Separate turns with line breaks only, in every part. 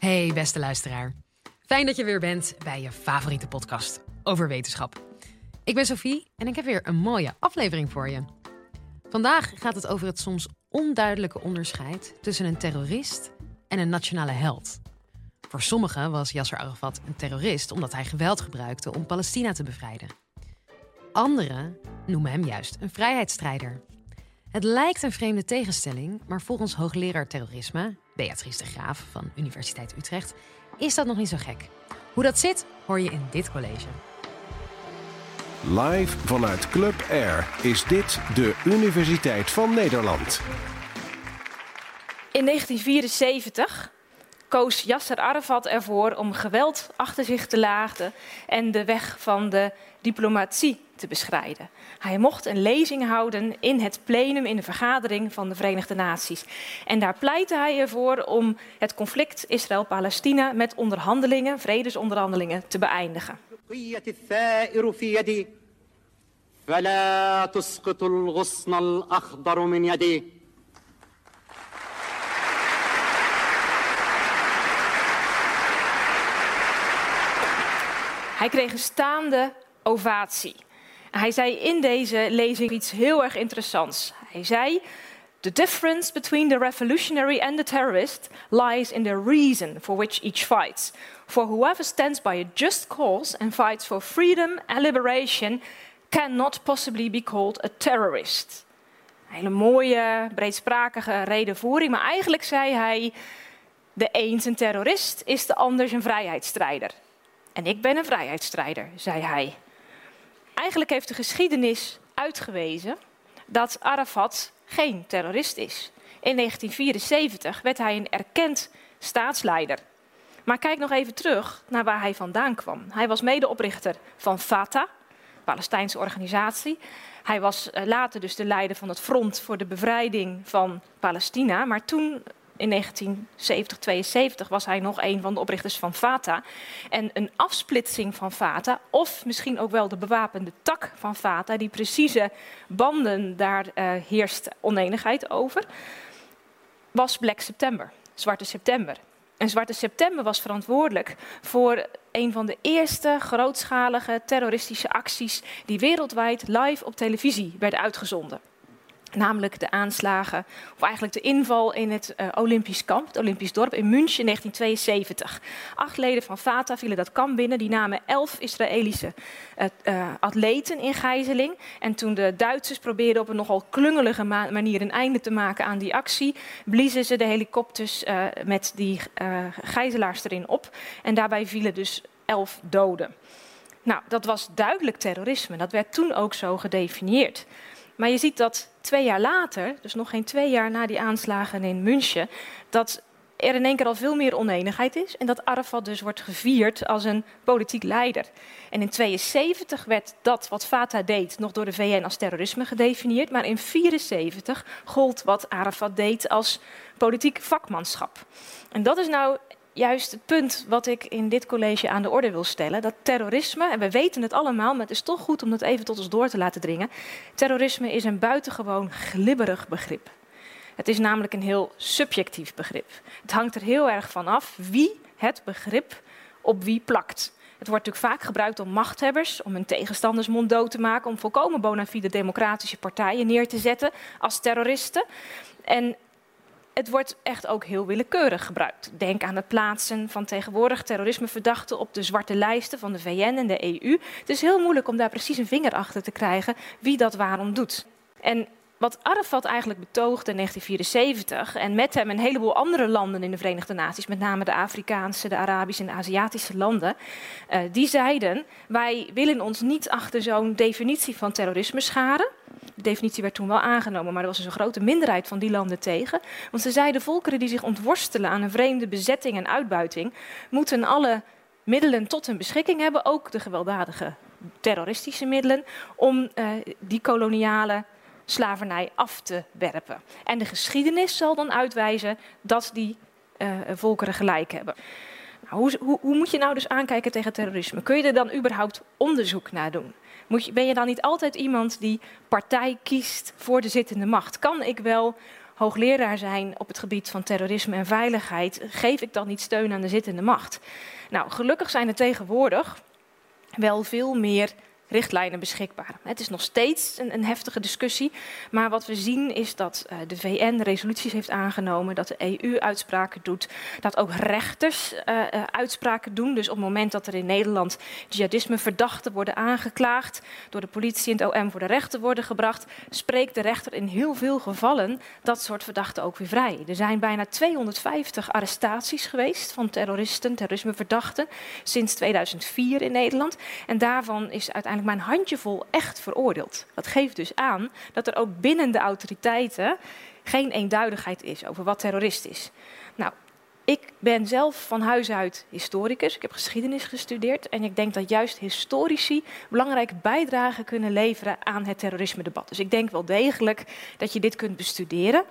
Hey beste luisteraar. Fijn dat je weer bent bij je favoriete podcast over wetenschap. Ik ben Sophie en ik heb weer een mooie aflevering voor je. Vandaag gaat het over het soms onduidelijke onderscheid tussen een terrorist en een nationale held. Voor sommigen was Yasser Arafat een terrorist omdat hij geweld gebruikte om Palestina te bevrijden. Anderen noemen hem juist een vrijheidsstrijder. Het lijkt een vreemde tegenstelling, maar volgens hoogleraar terrorisme, Beatrice de Graaf van Universiteit Utrecht, is dat nog niet zo gek. Hoe dat zit, hoor je in dit college.
Live vanuit Club Air is dit de Universiteit van Nederland.
In 1974 koos Yasser Arafat ervoor om geweld achter zich te laten en de weg van de diplomatie te beschrijden. Hij mocht een lezing houden in het plenum, in de vergadering van de Verenigde Naties. En daar pleitte hij ervoor om het conflict Israël-Palestina met onderhandelingen, vredesonderhandelingen, te beëindigen. Hij kreeg een staande ovatie. Hij zei in deze lezing iets heel erg interessants. Hij zei: The difference between the revolutionary and the terrorist lies in the reason for which each fights. For whoever stands by a just cause and fights for freedom and liberation cannot possibly be called a terrorist. Hele mooie, breedsprakige redenvoering, maar eigenlijk zei hij: de een een terrorist is de ander een vrijheidsstrijder. En ik ben een vrijheidsstrijder, zei hij. Eigenlijk heeft de geschiedenis uitgewezen dat Arafat geen terrorist is. In 1974 werd hij een erkend staatsleider. Maar kijk nog even terug naar waar hij vandaan kwam. Hij was medeoprichter van Fatah, Palestijnse organisatie. Hij was eh, later dus de leider van het Front voor de Bevrijding van Palestina. Maar toen in 1970, 72 was hij nog een van de oprichters van Fata. En een afsplitsing van Fata, of misschien ook wel de bewapende tak van Fata, die precieze banden, daar uh, heerst oneenigheid over, was Black September, Zwarte September. En Zwarte September was verantwoordelijk voor een van de eerste grootschalige terroristische acties die wereldwijd live op televisie werden uitgezonden. Namelijk de aanslagen, of eigenlijk de inval in het uh, Olympisch kamp, het Olympisch dorp in München in 1972. Acht leden van Fatah vielen dat kamp binnen. Die namen elf Israëlische uh, atleten in gijzeling. En toen de Duitsers probeerden op een nogal klungelige ma manier een einde te maken aan die actie, bliezen ze de helikopters met die gijzelaars erin op. En daarbij vielen dus elf doden. Nou, dat was duidelijk terrorisme. Dat werd toen ook zo gedefinieerd. Maar je ziet dat twee jaar later, dus nog geen twee jaar na die aanslagen in München, dat er in één keer al veel meer oneenigheid is en dat Arafat dus wordt gevierd als een politiek leider. En in 72 werd dat wat Fatah deed nog door de VN als terrorisme gedefinieerd, maar in 74 gold wat Arafat deed als politiek vakmanschap. En dat is nou juist het punt wat ik in dit college aan de orde wil stellen. Dat terrorisme, en we weten het allemaal, maar het is toch goed om dat even tot ons door te laten dringen. Terrorisme is een buitengewoon glibberig begrip. Het is namelijk een heel subjectief begrip. Het hangt er heel erg van af wie het begrip op wie plakt. Het wordt natuurlijk vaak gebruikt om machthebbers, om hun tegenstanders monddood te maken, om volkomen bona fide democratische partijen neer te zetten als terroristen. En het wordt echt ook heel willekeurig gebruikt. Denk aan het plaatsen van tegenwoordig terrorismeverdachten op de zwarte lijsten van de VN en de EU. Het is heel moeilijk om daar precies een vinger achter te krijgen wie dat waarom doet. En wat Arafat eigenlijk betoogde in 1974 en met hem een heleboel andere landen in de Verenigde Naties, met name de Afrikaanse, de Arabische en de Aziatische landen, uh, die zeiden: wij willen ons niet achter zo'n definitie van terrorisme scharen. De definitie werd toen wel aangenomen, maar er was dus een grote minderheid van die landen tegen. Want ze zeiden: volkeren die zich ontworstelen aan een vreemde bezetting en uitbuiting, moeten alle middelen tot hun beschikking hebben, ook de gewelddadige terroristische middelen, om uh, die koloniale slavernij af te werpen. En de geschiedenis zal dan uitwijzen dat die uh, volkeren gelijk hebben. Nou, hoe, hoe, hoe, moet je nou dus aankijken tegen terrorisme? Kun je er dan überhaupt onderzoek naar doen? Je, ben je dan niet altijd iemand die partij kiest voor de zittende macht? Kan ik wel hoogleraar zijn op het gebied van terrorisme en veiligheid, geef ik dan niet steun aan de zittende macht? Nou, gelukkig zijn er tegenwoordig wel veel meer richtlijnen beschikbaar. Het is nog steeds een, een, heftige discussie, maar wat we zien is dat uh, de VN resoluties heeft aangenomen, dat de EU uitspraken doet, dat ook rechters uh, uh, uitspraken doen. Dus op het moment dat er in Nederland jihadisme verdachten worden aangeklaagd, door de politie en het OM voor de rechter worden gebracht, spreekt de rechter in heel veel gevallen dat soort verdachten ook weer vrij. Er zijn bijna 250 arrestaties geweest van terroristen, terrorismeverdachten, sinds 2004 in Nederland. En daarvan is uiteindelijk mijn handjevol echt veroordeeld. Dat geeft dus aan dat er ook binnen de autoriteiten geen eenduidigheid is over wat terrorist is. Nou, ik ben zelf van huis uit historicus. Ik heb geschiedenis gestudeerd. En ik denk dat juist historici belangrijke bijdragen kunnen leveren aan het terrorisme-debat. Dus ik denk wel degelijk dat je dit kunt bestuderen.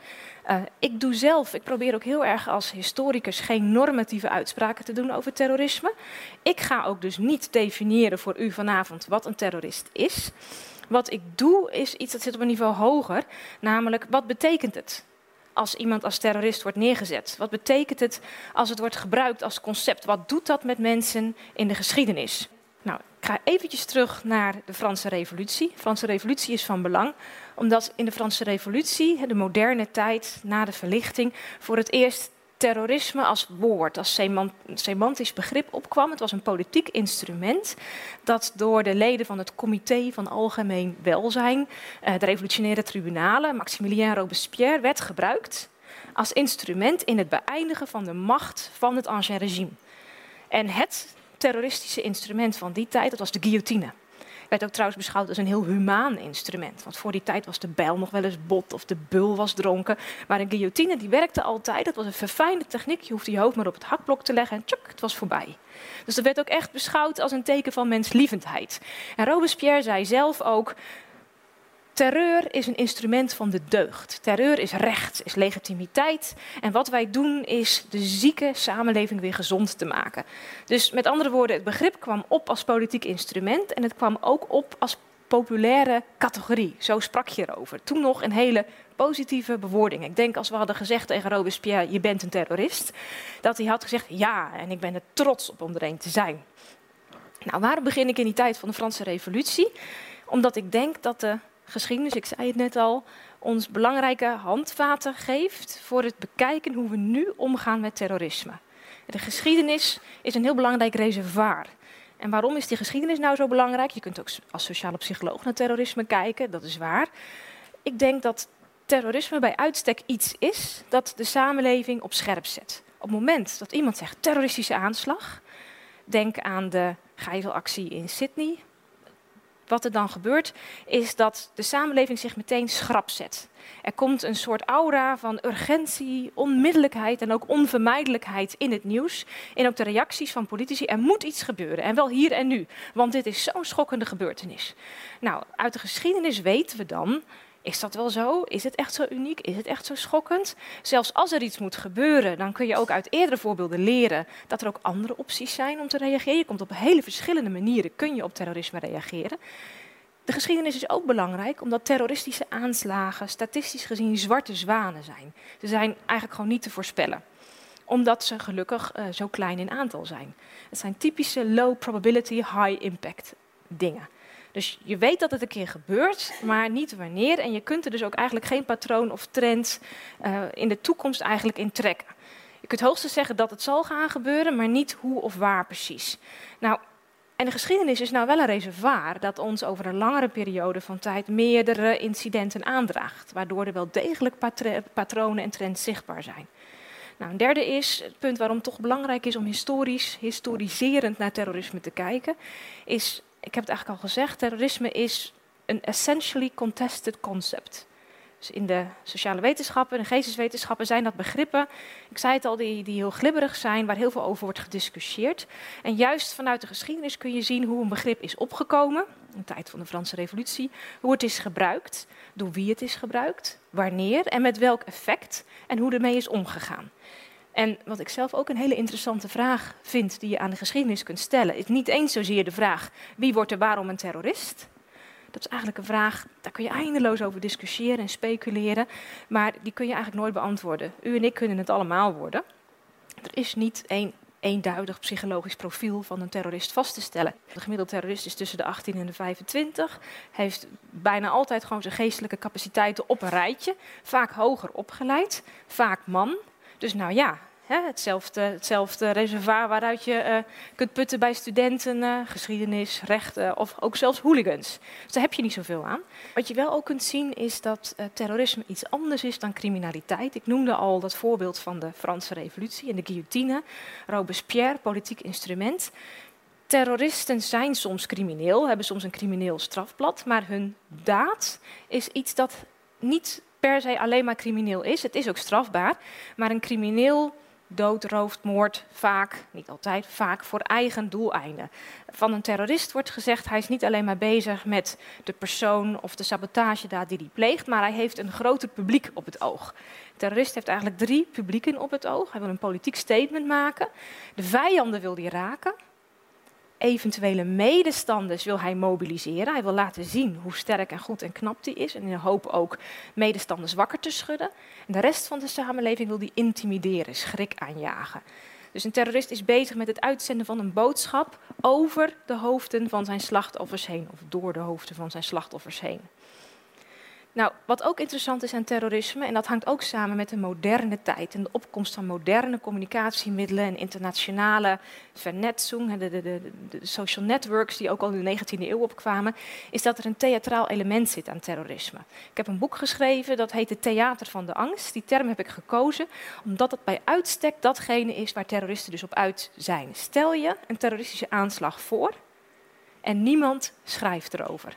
Uh, ik doe zelf, ik probeer ook heel erg als historicus geen normatieve uitspraken te doen over terrorisme. Ik ga ook dus niet definiëren voor u vanavond wat een terrorist is. Wat ik doe is iets dat zit op een niveau hoger, namelijk wat betekent het? Als iemand als terrorist wordt neergezet? Wat betekent het als het wordt gebruikt als concept? Wat doet dat met mensen in de geschiedenis? Nou, ik ga eventjes terug naar de Franse Revolutie. De Franse Revolutie is van belang, omdat in de Franse Revolutie, de moderne tijd na de verlichting, voor het eerst terrorisme als woord, als semantisch begrip opkwam. Het was een politiek instrument dat door de leden van het Comité van Algemeen Welzijn, eh, de revolutionaire tribunalen, Maximilien Robespierre, werd gebruikt als instrument in het beëindigen van de macht van het ancien regime. En het terroristische instrument van die tijd, dat was de guillotine. Werd ook trouwens beschouwd als een heel humaan instrument. Want voor die tijd was de bijl nog wel eens bot of de bul was dronken. Maar een guillotine die werkte altijd. Dat was een verfijnde techniek. Je hoefde je hoofd maar op het hakblok te leggen en tjuk, het was voorbij. Dus dat werd ook echt beschouwd als een teken van menslievendheid. En Robespierre zei zelf ook. Terreur is een instrument van de deugd. Terreur is recht, is legitimiteit. En wat wij doen is de zieke samenleving weer gezond te maken. Dus met andere woorden, het begrip kwam op als politiek instrument en het kwam ook op als populaire categorie. Zo sprak je erover. Toen nog een hele positieve bewoording. Ik denk als we hadden gezegd tegen Robespierre, je bent een terrorist, dat hij had gezegd, ja, en ik ben er trots op om er een te zijn. Nou, waarom begin ik in die tijd van de Franse Revolutie? Omdat ik denk dat de geschiedenis, ik zei het net al, ons belangrijke handvaten geeft voor het bekijken hoe we nu omgaan met terrorisme. De geschiedenis is een heel belangrijk reservoir. En waarom is die geschiedenis nou zo belangrijk? Je kunt ook als sociale psycholoog naar terrorisme kijken, dat is waar. Ik denk dat terrorisme bij uitstek iets is dat de samenleving op scherp zet. Op het moment dat iemand zegt terroristische aanslag, denk aan de gijzelactie in Sydney wat er dan gebeurt, is dat de samenleving zich meteen schrap zet. Er komt een soort aura van urgentie, onmiddellijkheid en ook onvermijdelijkheid in het nieuws. En ook de reacties van politici. Er moet iets gebeuren. En wel hier en nu. Want dit is zo'n schokkende gebeurtenis. Nou, uit de geschiedenis weten we dan is dat wel zo? Is het echt zo uniek? Is het echt zo schokkend? Zelfs als er iets moet gebeuren, dan kun je ook uit eerdere voorbeelden leren dat er ook andere opties zijn om te reageren. Je komt op hele verschillende manieren kun je op terrorisme reageren. De geschiedenis is ook belangrijk omdat terroristische aanslagen statistisch gezien zwarte zwanen zijn. Ze zijn eigenlijk gewoon niet te voorspellen omdat ze gelukkig uh, zo klein in aantal zijn. Het zijn typische low probability, high impact dingen. Dus je weet dat het een keer gebeurt, maar niet wanneer. En je kunt er dus ook eigenlijk geen patroon of trend uh, in de toekomst eigenlijk in trekken. Je kunt hoogstens zeggen dat het zal gaan gebeuren, maar niet hoe of waar precies. Nou, en de geschiedenis is nou wel een reservoir dat ons over een langere periode van tijd meerdere incidenten aandraagt, waardoor er wel degelijk patronen en trends zichtbaar zijn. Nou, een derde is, het punt waarom het toch belangrijk is om historisch, historiserend naar terrorisme te kijken, is ik heb het eigenlijk al gezegd, terrorisme is een essentially contested concept. Dus in de sociale wetenschappen en de geesteswetenschappen zijn dat begrippen, ik zei het al, die, die heel glibberig zijn, waar heel veel over wordt gediscussieerd. En juist vanuit de geschiedenis kun je zien hoe een begrip is opgekomen, in de tijd van de Franse Revolutie, hoe het is gebruikt, door wie het is gebruikt, wanneer en met welk effect en hoe ermee is omgegaan. En wat ik zelf ook een hele interessante vraag vind die je aan de geschiedenis kunt stellen, is niet eens zozeer de vraag wie wordt er waarom een terrorist, Dat is eigenlijk een vraag, daar kun je eindeloos over discussiëren en speculeren, maar die kun je eigenlijk nooit beantwoorden. U en ik kunnen het allemaal worden. Er is niet één eenduidig psychologisch profiel van een terrorist vast te stellen. De gemiddelde terrorist is tussen de 18 en de 25, heeft bijna altijd gewoon zijn geestelijke capaciteiten op een rijtje, vaak hoger opgeleid, vaak man. Dus nou ja, Hè, hetzelfde, hetzelfde reservoir waaruit je uh, kunt putten bij studenten, uh, geschiedenis, rechten uh, of ook zelfs hooligans. Dus daar heb je niet zoveel aan. Wat je wel ook kunt zien is dat terrorisme iets anders is dan criminaliteit. Ik noemde al dat voorbeeld van de Franse revolutie en de guillotine. Robespierre, politiek instrument. Terroristen zijn soms crimineel, hebben soms een crimineel strafblad, maar hun daad is iets dat niet per se alleen maar crimineel is. Het is ook strafbaar, maar een crimineel dood, rooft, moord, vaak, niet altijd, vaak voor eigen doeleinden. Van een terrorist wordt gezegd, hij is niet alleen maar bezig met de persoon of de sabotagedaad die hij pleegt, maar hij heeft een groter publiek op het oog. De terrorist heeft eigenlijk drie publieken op het oog. Hij wil een politiek statement maken. De vijanden wil hij raken eventuele medestanders wil hij mobiliseren. Hij wil laten zien hoe sterk en goed en knap hij is. En in de hoop ook medestanders wakker te schudden. En de rest van de samenleving wil hij intimideren, schrik aanjagen. Dus een terrorist is bezig met het uitzenden van een boodschap over de hoofden van zijn slachtoffers heen. Of door de hoofden van zijn slachtoffers heen. Nou, wat ook interessant is aan terrorisme, en dat hangt ook samen met de moderne tijd en de opkomst van moderne communicatiemiddelen en internationale vernetzing, de, de, de, de, social networks die ook al in de 19e eeuw opkwamen, is dat er een theatraal element zit aan terrorisme. Ik heb een boek geschreven dat heet Het Theater van de Angst. Die term heb ik gekozen omdat het bij uitstek datgene is waar terroristen dus op uit zijn. Stel je een terroristische aanslag voor en niemand schrijft erover.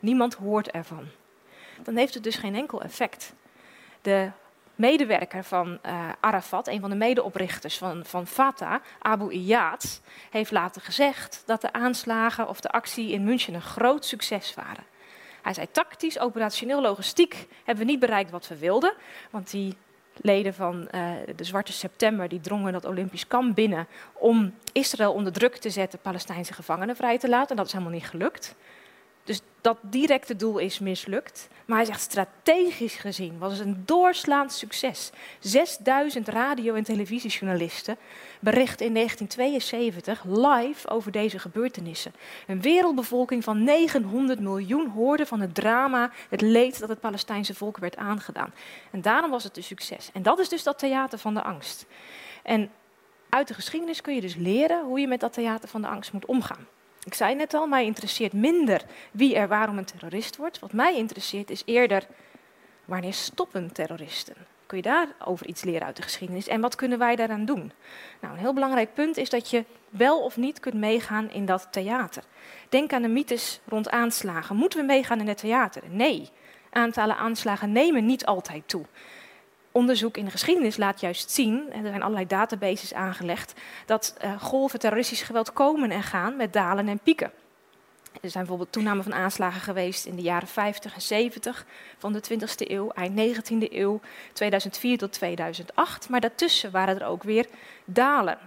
Niemand hoort ervan dan heeft het dus geen enkel effect. De medewerker van uh, Arafat, een van de medeoprichters van, van Fatah, Abu Iyad, heeft later gezegd dat de aanslagen of de actie in München een groot succes waren. Hij zei tactisch, operationeel, logistiek hebben we niet bereikt wat we wilden, want die leden van uh, de Zwarte September die drongen dat Olympisch kamp binnen om Israël onder druk te zetten Palestijnse gevangenen vrij te laten. En dat is helemaal niet gelukt. Dus dat directe doel is mislukt. Maar hij zegt strategisch gezien was het een doorslaand succes. 6000 radio- en televisiejournalisten berichten in 1972 live over deze gebeurtenissen. Een wereldbevolking van 900 miljoen hoorde van het drama, het leed dat het Palestijnse volk werd aangedaan. En daarom was het een succes. En dat is dus dat theater van de angst. En uit de geschiedenis kun je dus leren hoe je met dat theater van de angst moet omgaan. Ik zei net al, mij interesseert minder wie er waarom een terrorist wordt. Wat mij interesseert is eerder wanneer stoppen terroristen? Kun je daarover iets leren uit de geschiedenis? En wat kunnen wij daaraan doen? Nou, een heel belangrijk punt is dat je wel of niet kunt meegaan in dat theater. Denk aan de mythes rond aanslagen. Moeten we meegaan in het theater? Nee. Aantallen aanslagen nemen niet altijd toe onderzoek in de geschiedenis laat juist zien, en er zijn allerlei databases aangelegd, dat uh, golven terroristisch geweld komen en gaan met dalen en pieken. Er zijn bijvoorbeeld toename van aanslagen geweest in de jaren 50 en 70 van de 20e eeuw, eind 19e eeuw, 2004 tot 2008. Maar daartussen waren er ook weer dalen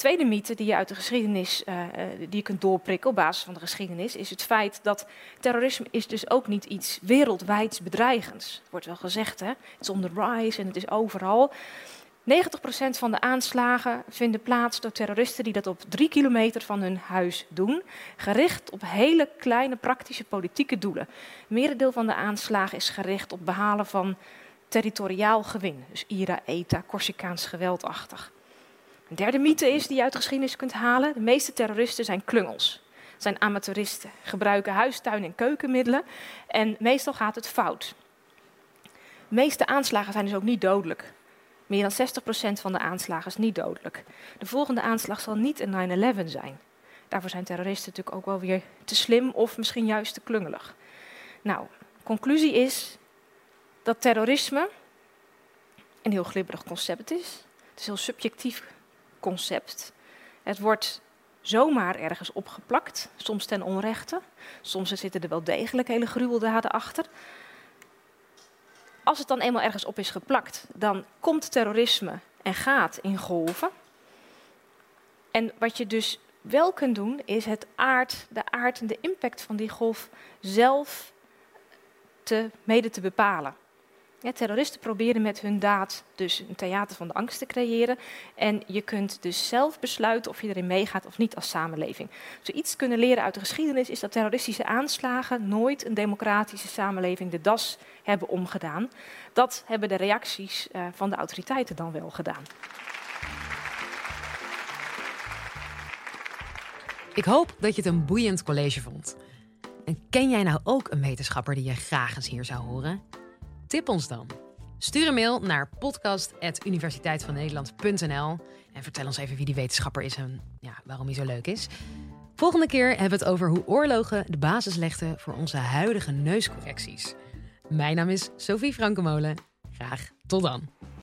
tweede mythe die je uit de geschiedenis uh, die je kunt doorprikken op basis van de geschiedenis, is het feit dat terrorisme is dus ook niet iets wereldwijds bedreigends. Het wordt wel gezegd, hè? het is on the rise en het is overal. 90% van de aanslagen vinden plaats door terroristen die dat op drie kilometer van hun huis doen, gericht op hele kleine praktische politieke doelen. Merendeel van de aanslagen is gericht op behalen van territoriaal gewin, dus IRA, ETA, Corsicaans geweldachtig. Een derde mythe is die je uit de geschiedenis kunt halen. De meeste terroristen zijn klungels. Zijn amateuristen, gebruiken huistuin- en keukenmiddelen en meestal gaat het fout. De meeste aanslagen zijn dus ook niet dodelijk. Meer dan 60% van de aanslagen is niet dodelijk. De volgende aanslag zal niet een 9-11 zijn. Daarvoor zijn terroristen natuurlijk ook wel weer te slim of misschien juist te klungelig. Nou, conclusie is dat terrorisme een heel glibberig concept is. Het is heel subjectief concept. Het wordt zomaar ergens opgeplakt, soms ten onrechte. Soms zitten er wel degelijk hele gruweldaden achter. Als het dan eenmaal ergens op is geplakt, dan komt terrorisme en gaat in golven. En wat je dus wel kunt doen, is het aard, de aard en de impact van die golf zelf te, mede te bepalen. Ja, terroristen proberen met hun daad dus een theater van de angst te creëren. En je kunt dus zelf besluiten of je erin meegaat of niet als samenleving. We iets kunnen leren uit de geschiedenis is dat terroristische aanslagen nooit een democratische samenleving de das hebben omgedaan. Dat hebben de reacties uh, van de autoriteiten dan wel gedaan.
Ik hoop dat je het een boeiend college vond. En ken jij nou ook een wetenschapper die je graag eens hier zou horen? Tip ons dan. Stuur een mail naar podcast.universiteitvannederland.nl en vertel ons even wie die wetenschapper is en ja, waarom hij zo leuk is. Volgende keer hebben we het over hoe oorlogen de basis legden voor onze huidige neuscorrecties. Mijn naam is Sophie Frankemolen. Graag tot dan.